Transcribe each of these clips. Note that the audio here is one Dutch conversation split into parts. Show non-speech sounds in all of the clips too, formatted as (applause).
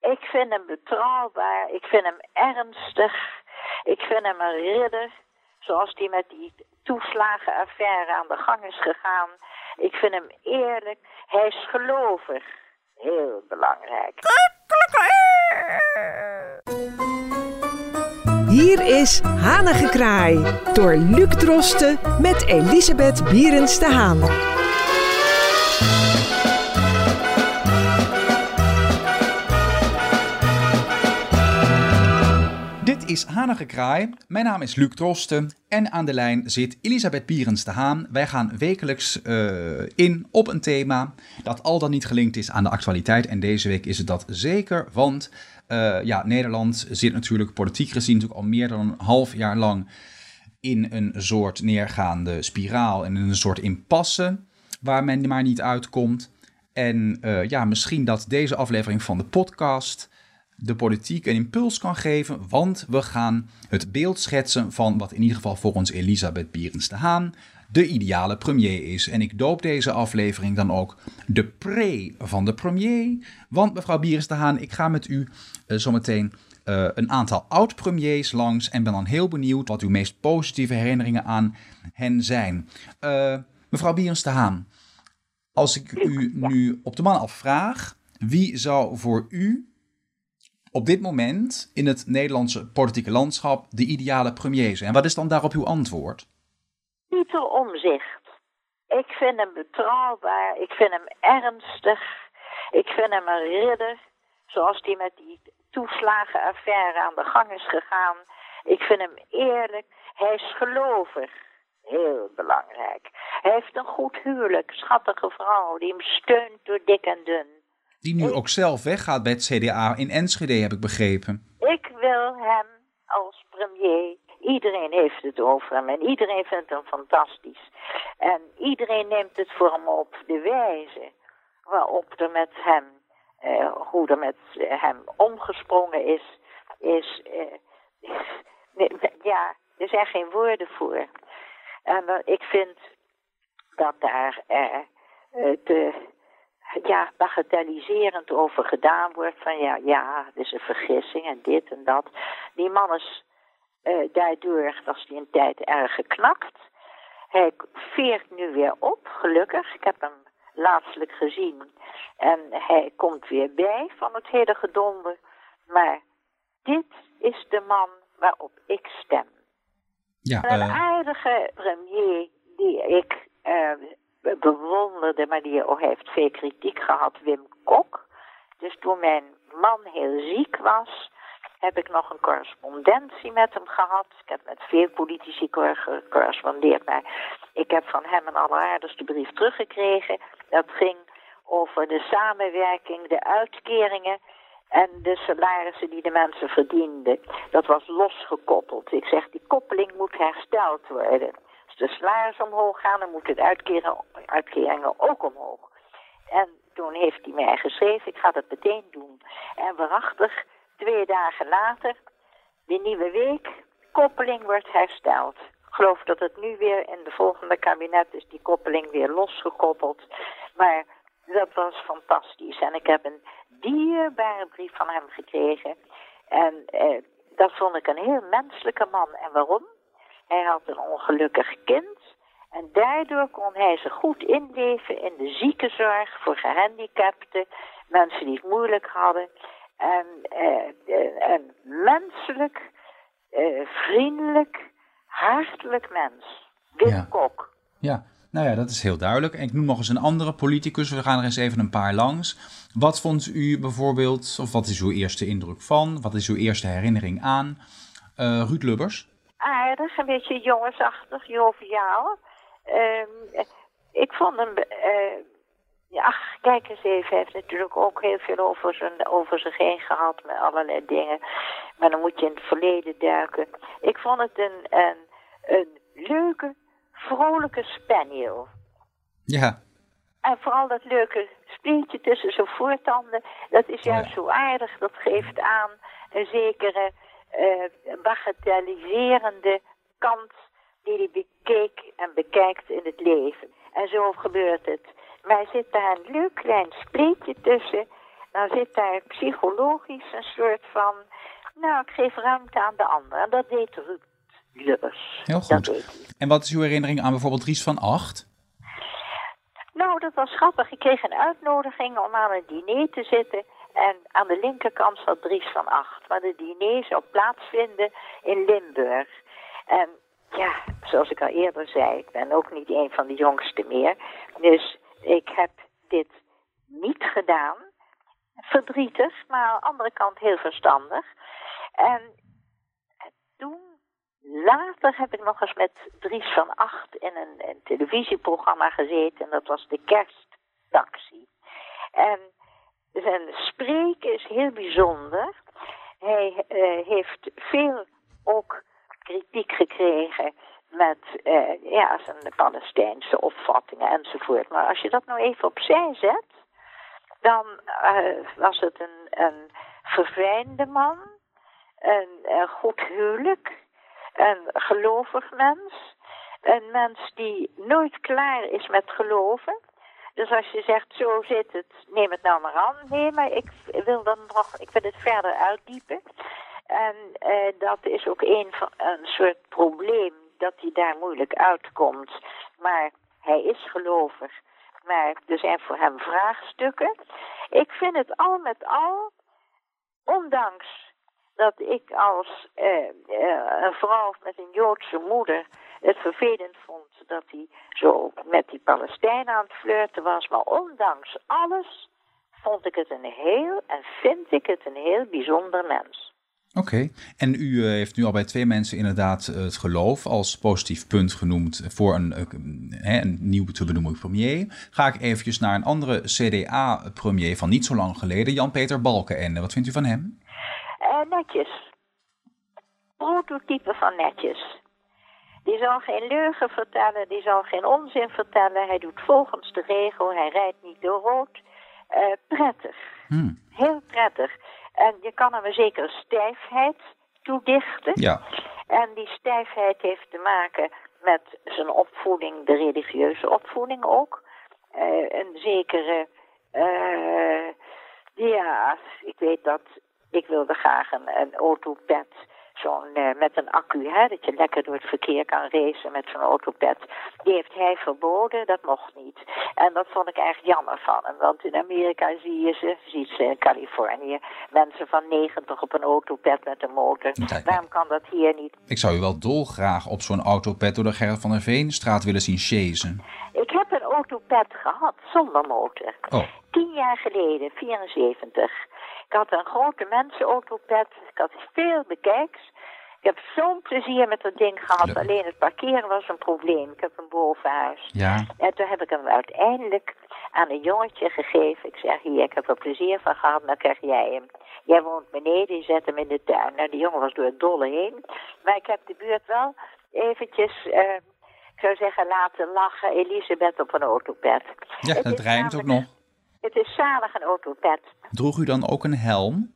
Ik vind hem betrouwbaar. Ik vind hem ernstig. Ik vind hem een ridder. Zoals die met die toeslagenaffaire aan de gang is gegaan. Ik vind hem eerlijk. Hij is gelovig. Heel belangrijk. Hier is Hanengekraai door Luc Drosten met Elisabeth Bierens de Haan. Is Hanengekraai. Mijn naam is Luc Drosten en aan de lijn zit Elisabeth Bierens de Haan. Wij gaan wekelijks uh, in op een thema dat al dan niet gelinkt is aan de actualiteit. En deze week is het dat zeker, want uh, ja, Nederland zit natuurlijk politiek gezien natuurlijk al meer dan een half jaar lang in een soort neergaande spiraal en in een soort impasse waar men maar niet uitkomt. En uh, ja, misschien dat deze aflevering van de podcast de politiek een impuls kan geven, want we gaan het beeld schetsen van wat in ieder geval voor ons Elisabeth Bierens de Haan de ideale premier is. En ik doop deze aflevering dan ook de pre van de premier. Want mevrouw Bierens de Haan, ik ga met u uh, zometeen uh, een aantal oud-premiers langs en ben dan heel benieuwd wat uw meest positieve herinneringen aan hen zijn. Uh, mevrouw Bierens de Haan, als ik u nu op de man afvraag, wie zou voor u op dit moment in het Nederlandse politieke landschap de ideale premier zijn? En wat is dan daarop uw antwoord? Pieter Omzicht. Ik vind hem betrouwbaar, ik vind hem ernstig, ik vind hem een ridder, zoals die met die toeslagenaffaire aan de gang is gegaan. Ik vind hem eerlijk, hij is gelovig. Heel belangrijk. Hij heeft een goed huwelijk, schattige vrouw die hem steunt door dik en dun. Die nu ook zelf weggaat bij het CDA in Enschede, heb ik begrepen. Ik wil hem als premier. Iedereen heeft het over hem en iedereen vindt hem fantastisch. En iedereen neemt het voor hem op. De wijze waarop er met hem, uh, hoe er met hem omgesprongen is, is, (laughs) uh, ja, er zijn geen woorden voor. En uh, ik vind dat daar te ja, bagatelliserend over gedaan wordt. Van ja, ja, het is een vergissing en dit en dat. Die man is uh, daardoor, was hij een tijd erg geknakt. Hij veert nu weer op, gelukkig. Ik heb hem laatstelijk gezien. En hij komt weer bij van het hele gedonder. Maar dit is de man waarop ik stem. Ja, een uh... aardige premier die ik uh, bewonderde, maar die ook heeft veel kritiek gehad, Wim Kok. Dus toen mijn man heel ziek was, heb ik nog een correspondentie met hem gehad. Ik heb met veel politici gecorrespondeerd, maar ik heb van hem een alleraardigste brief teruggekregen. Dat ging over de samenwerking, de uitkeringen en de salarissen die de mensen verdienden. Dat was losgekoppeld. Ik zeg, die koppeling moet hersteld worden. De salarissen omhoog gaan, dan moeten de uitkeringen, uitkeringen ook omhoog. En toen heeft hij mij geschreven, ik ga dat meteen doen. En waarachtig, twee dagen later, de nieuwe week, koppeling wordt hersteld. Ik geloof dat het nu weer in de volgende kabinet is die koppeling weer losgekoppeld. Maar dat was fantastisch. En ik heb een dierbare brief van hem gekregen. En eh, dat vond ik een heel menselijke man. En waarom? Hij had een ongelukkig kind. En daardoor kon hij zich goed inleven in de ziekenzorg voor gehandicapten, mensen die het moeilijk hadden. En uh, een menselijk, uh, vriendelijk, hartelijk mens. Wim ja. Kok. Ja, nou ja, dat is heel duidelijk. En ik noem nog eens een andere politicus. We gaan er eens even een paar langs. Wat vond u bijvoorbeeld, of wat is uw eerste indruk van? Wat is uw eerste herinnering aan? Uh, Ruud Lubbers? Aardig, een beetje jongensachtig, joviaal. Um, ik vond hem... Uh, ja, kijk eens even, hij heeft natuurlijk ook heel veel over, zijn, over zich heen gehad met allerlei dingen. Maar dan moet je in het verleden duiken. Ik vond het een, een, een leuke, vrolijke spaniel. Ja. En vooral dat leuke spleetje tussen zijn voortanden, dat is juist ja. zo aardig. Dat geeft aan een zekere uh, bagatelliserende kant die hij bekeek en bekijkt in het leven. En zo gebeurt het. Maar zit daar een leuk klein spleetje tussen. dan zit daar psychologisch een soort van, nou, ik geef ruimte aan de ander. En dat deed Ruud Lubbers. Heel goed. En wat is uw herinnering aan bijvoorbeeld Dries van Acht? Nou, dat was grappig. Ik kreeg een uitnodiging om aan een diner te zitten. En aan de linkerkant zat Dries van Acht. Maar de diner zou plaatsvinden in Limburg. En ja, zoals ik al eerder zei, ik ben ook niet een van de jongsten meer. Dus ik heb dit niet gedaan. Verdrietig, maar aan de andere kant heel verstandig. En toen, later heb ik nog eens met Dries van Acht in een, een televisieprogramma gezeten. En dat was de Kersttaxi. En zijn spreken is heel bijzonder. Hij eh, heeft veel ook kritiek gekregen met eh, ja, zijn Palestijnse opvattingen enzovoort. Maar als je dat nou even opzij zet, dan eh, was het een, een verfijnde man, een, een goed huwelijk, een gelovig mens, een mens die nooit klaar is met geloven. Dus als je zegt, zo zit het, neem het nou maar aan. Nee, maar ik wil dan nog, ik wil het verder uitdiepen. En eh, dat is ook een, van, een soort probleem dat hij daar moeilijk uitkomt. Maar hij is gelovig. Maar er zijn voor hem vraagstukken. Ik vind het al met al, ondanks dat ik als eh, eh, een vrouw met een Joodse moeder het vervelend vond dat hij zo met die Palestijnen aan het flirten was. Maar ondanks alles vond ik het een heel en vind ik het een heel bijzonder mens. Oké, en u eh, heeft nu al bij twee mensen inderdaad eh, het geloof als positief punt genoemd voor een, eh, een nieuw te benoemen premier. Ga ik eventjes naar een andere CDA-premier van niet zo lang geleden, Jan-Peter Balkenende. Wat vindt u van hem? Netjes. Prototype van netjes. Die zal geen leugen vertellen, die zal geen onzin vertellen. Hij doet volgens de regel, hij rijdt niet door rood. Eh, prettig. Hmm. Heel prettig. En je kan hem een zekere stijfheid toedichten. Ja, En die stijfheid heeft te maken met zijn opvoeding, de religieuze opvoeding ook. Eh, een zekere, eh, ja, ik weet dat, ik wilde graag een, een autopet, zo'n eh, met een accu, hè, dat je lekker door het verkeer kan racen met zo'n autopet. Die heeft hij verboden, dat mocht niet. En dat vond ik echt jammer van hem, want in Amerika zie je ze, ziet ze in Californië, mensen van 90 op een autopet met een motor. Kijk. Waarom kan dat hier niet? ik zou u wel dolgraag op zo'n autopet door de Gerrit van der Veenstraat willen zien chasen. Ik heb een autopet gehad zonder motor. Oh, Tien jaar geleden, 74. Ik had een grote mensenautopet. Ik had veel bekijks. Ik heb zo'n plezier met dat ding gehad. Leuk. Alleen het parkeren was een probleem. Ik heb een bovenhuis. ja. En toen heb ik hem uiteindelijk aan een jongetje gegeven. Ik zeg, hier, ik heb er plezier van gehad, dan krijg jij hem. Jij woont beneden, je zet hem in de tuin. Nou, die jongen was door het dolle heen. Maar ik heb de buurt wel eventjes, eh, ik zou zeggen, laten lachen. Elisabeth op een autopet. Ja, Het dat rijmt ook nog. Het is zalig, een autopet. Droeg u dan ook een helm?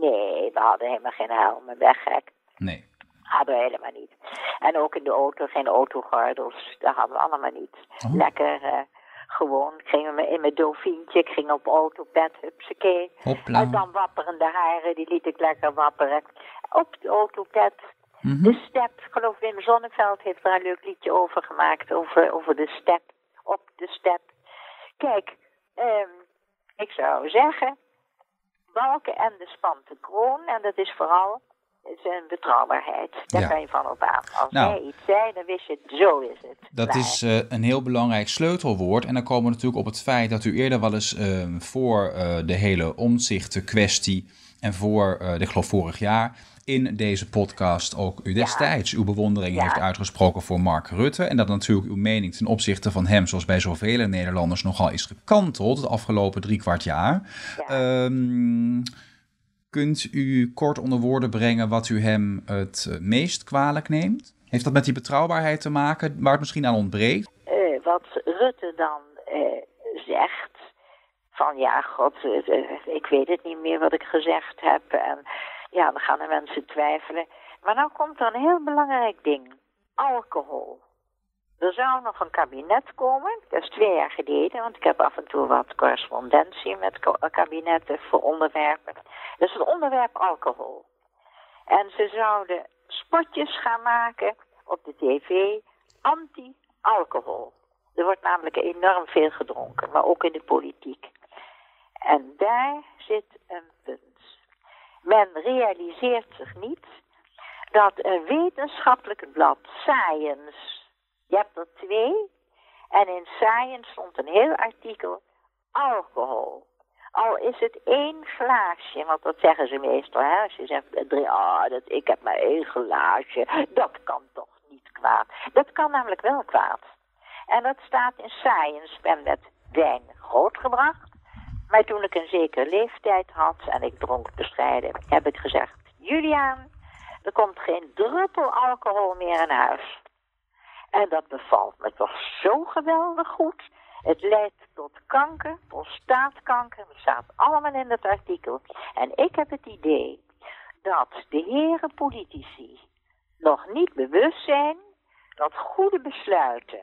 Nee, we hadden helemaal geen helmen, weg gek. Nee. Hadden we helemaal niet. En ook in de auto geen autogordels. Dat hadden we allemaal niet. Oh. Lekker eh, gewoon. Ik ging in mijn dolfientje. Ik ging op autopet. Hupsakee. Hopla. En dan wapperende haren. Die liet ik lekker wapperen. Op de autopet. Mhm. De step. Ik geloof Wim Zonneveld heeft daar een leuk liedje over gemaakt. Over, over de step. Op de step. Kijk. ehm, ik zou zeggen. Balken en de spante kroon. En dat is vooral zijn betrouwbaarheid. Daar Ja. kan je van op aan. Als Nou. hij iets zei, dan wist je, zo is het. Dat Klaar. is eh, een heel belangrijk sleutelwoord. En dan komen we natuurlijk op het feit dat u eerder wel eens eh, voor eh, de hele omzichten-kwestie en voor, eh, ik geloof vorig jaar, in deze podcast ook u destijds uw bewondering Ja. heeft uitgesproken voor Mark Rutte. En dat natuurlijk uw mening ten opzichte van hem, zoals bij zoveel Nederlanders, nogal is gekanteld de afgelopen drie kwart jaar. Ja. Ehm, kunt u kort onder woorden brengen wat u hem het eh, meest kwalijk neemt? Heeft dat met die betrouwbaarheid te maken, waar het misschien aan ontbreekt? Eh, wat Rutte dan zegt. Van ja, god, eh, eh, ik weet het niet meer wat ik gezegd heb. En ja, dan gaan de mensen twijfelen. Maar nou komt er een heel belangrijk ding. Alcohol. Er zou nog een kabinet komen, dat is twee jaar geleden, want ik heb af en toe wat correspondentie met kabinetten voor onderwerpen. Is het onderwerp alcohol. En ze zouden spotjes gaan maken op de tv anti-alcohol. Er wordt namelijk enorm veel gedronken, maar ook in de politiek. En daar zit een punt. Men realiseert zich niet dat een wetenschappelijk blad, Science, je hebt er twee, en in Science stond een heel artikel, alcohol. Al is het één glaasje, want dat zeggen ze meestal, hè. Als je zegt, ah, dat, ik heb maar één glaasje, dat kan toch niet kwaad. Dat kan namelijk wel kwaad. En dat staat in Science, ben met wijn grootgebracht. Maar toen ik een zekere leeftijd had en ik dronk bescheiden, heb ik gezegd, Juliaan, er komt geen druppel alcohol meer in huis. En dat bevalt me toch zo geweldig goed. Het leidt tot kanker, prostaatkanker, dat staat allemaal in het artikel. En ik heb het idee dat de heren politici nog niet bewust zijn dat goede besluiten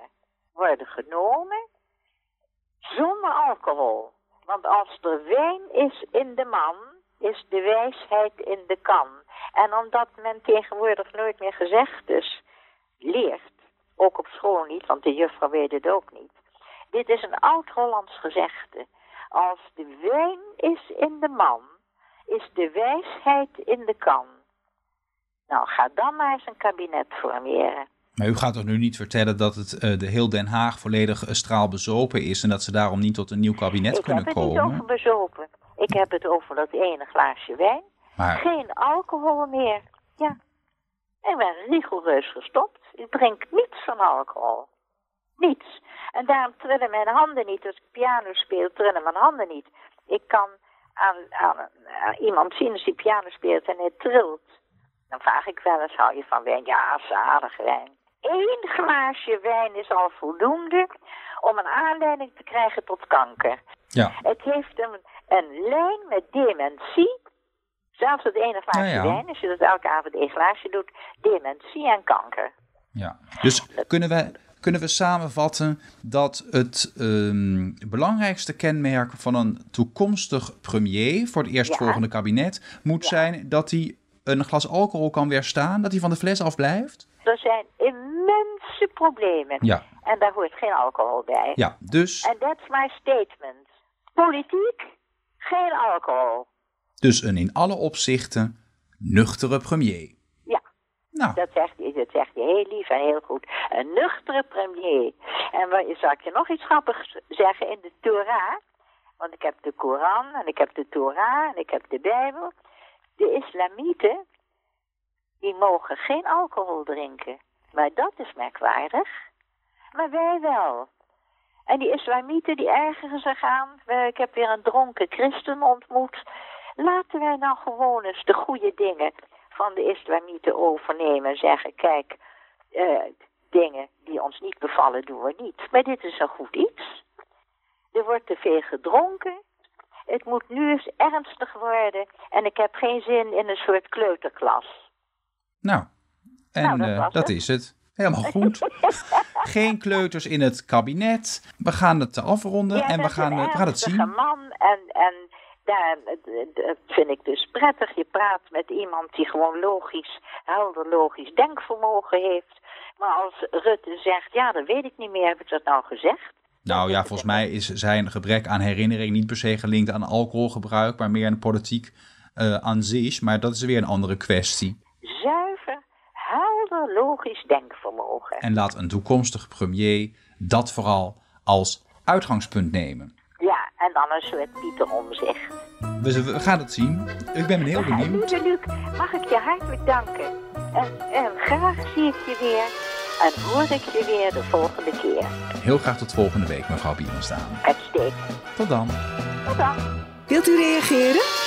worden genomen zonder alcohol. Want als er wijn is in de man, is de wijsheid in de kan. En omdat men tegenwoordig nooit meer gezegd is, leert, ook op school niet, want de juffrouw weet het ook niet. Dit is een oud-Hollands gezegde. Als de wijn is in de man, is de wijsheid in de kan. Nou, ga dan maar eens een kabinet formeren. Maar u gaat toch nu niet vertellen dat het uh, de heel Den Haag volledig uh, straalbezopen is en dat ze daarom niet tot een nieuw kabinet kunnen komen? Ik heb het niet over bezopen. Ik heb het over dat ene glaasje wijn. Maar... Geen alcohol meer. Ja. Ik ben rigoureus gestopt. Ik drink niets van alcohol. Niets. En daarom trillen mijn handen niet. Als ik piano speel, trillen mijn handen niet. Ik kan aan, aan, iemand zien als hij piano speelt en hij trilt. Dan vraag ik wel eens, hou je van wijn? Ja, zalig wijn. Eén glaasje wijn is al voldoende om een aanleiding te krijgen tot kanker. Ja. Het heeft een, een lijn met dementie. Zelfs het ene glaasje wijn, als je dat elke avond één glaasje doet, dementie en kanker. Ja, dus kunnen we, kunnen we samenvatten dat het um, belangrijkste kenmerk van een toekomstig premier voor het eerstvolgende kabinet moet zijn dat hij een glas alcohol kan weerstaan, dat hij van de fles af blijft? Er zijn problemen. Ja. En daar hoort geen alcohol bij. Ja, dus... En that's my statement. Politiek, geen alcohol. Dus een in alle opzichten nuchtere premier. Nou. Dat, zegt, dat zegt hij heel lief en heel goed. Een nuchtere premier. En wat, zal ik je nog iets grappigs zeggen in de Torah? Want ik heb de Koran en ik heb de Torah en ik heb de Bijbel. De islamieten, die mogen geen alcohol drinken. Maar dat is merkwaardig. Maar wij wel. En die islamieten die ergeren zich aan. Ik heb weer een dronken christen ontmoet. Laten wij nou gewoon eens de goede dingen van de islamieten overnemen en zeggen, kijk, uh, dingen die ons niet bevallen doen we niet. Maar dit is een goed iets. Er wordt te veel gedronken. Het moet nu eens ernstig worden. En ik heb geen zin in een soort kleuterklas. Nou, en nou, dat, uh, dat is het. Helemaal goed. (laughs) Geen kleuters in het kabinet. We gaan het afronden en we gaan, we gaan het zien. Een man en, en daar dat vind ik dus prettig. Je praat met iemand die gewoon logisch, helder logisch denkvermogen heeft. Maar als Rutte zegt, ja, dat weet ik niet meer, heb ik dat nou gezegd? Nou ja, volgens mij is zijn gebrek aan herinnering niet per se gelinkt aan alcoholgebruik, maar meer aan politiek uh, aan zich. Maar dat is weer een andere kwestie. Zuiver, helder, logisch denkvermogen. En laat een toekomstige premier dat vooral als uitgangspunt nemen. Ja, en dan een soort Pieter Omzicht. We, we gaan het zien. Ik ben heel benieuwd. Lieve Luc, mag ik je hartelijk danken. En, en graag zie ik je weer en hoor ik je weer de volgende keer. Heel graag tot volgende week, mevrouw Bierenstaan. Uitstekend. Tot dan. Tot dan. Wilt u reageren?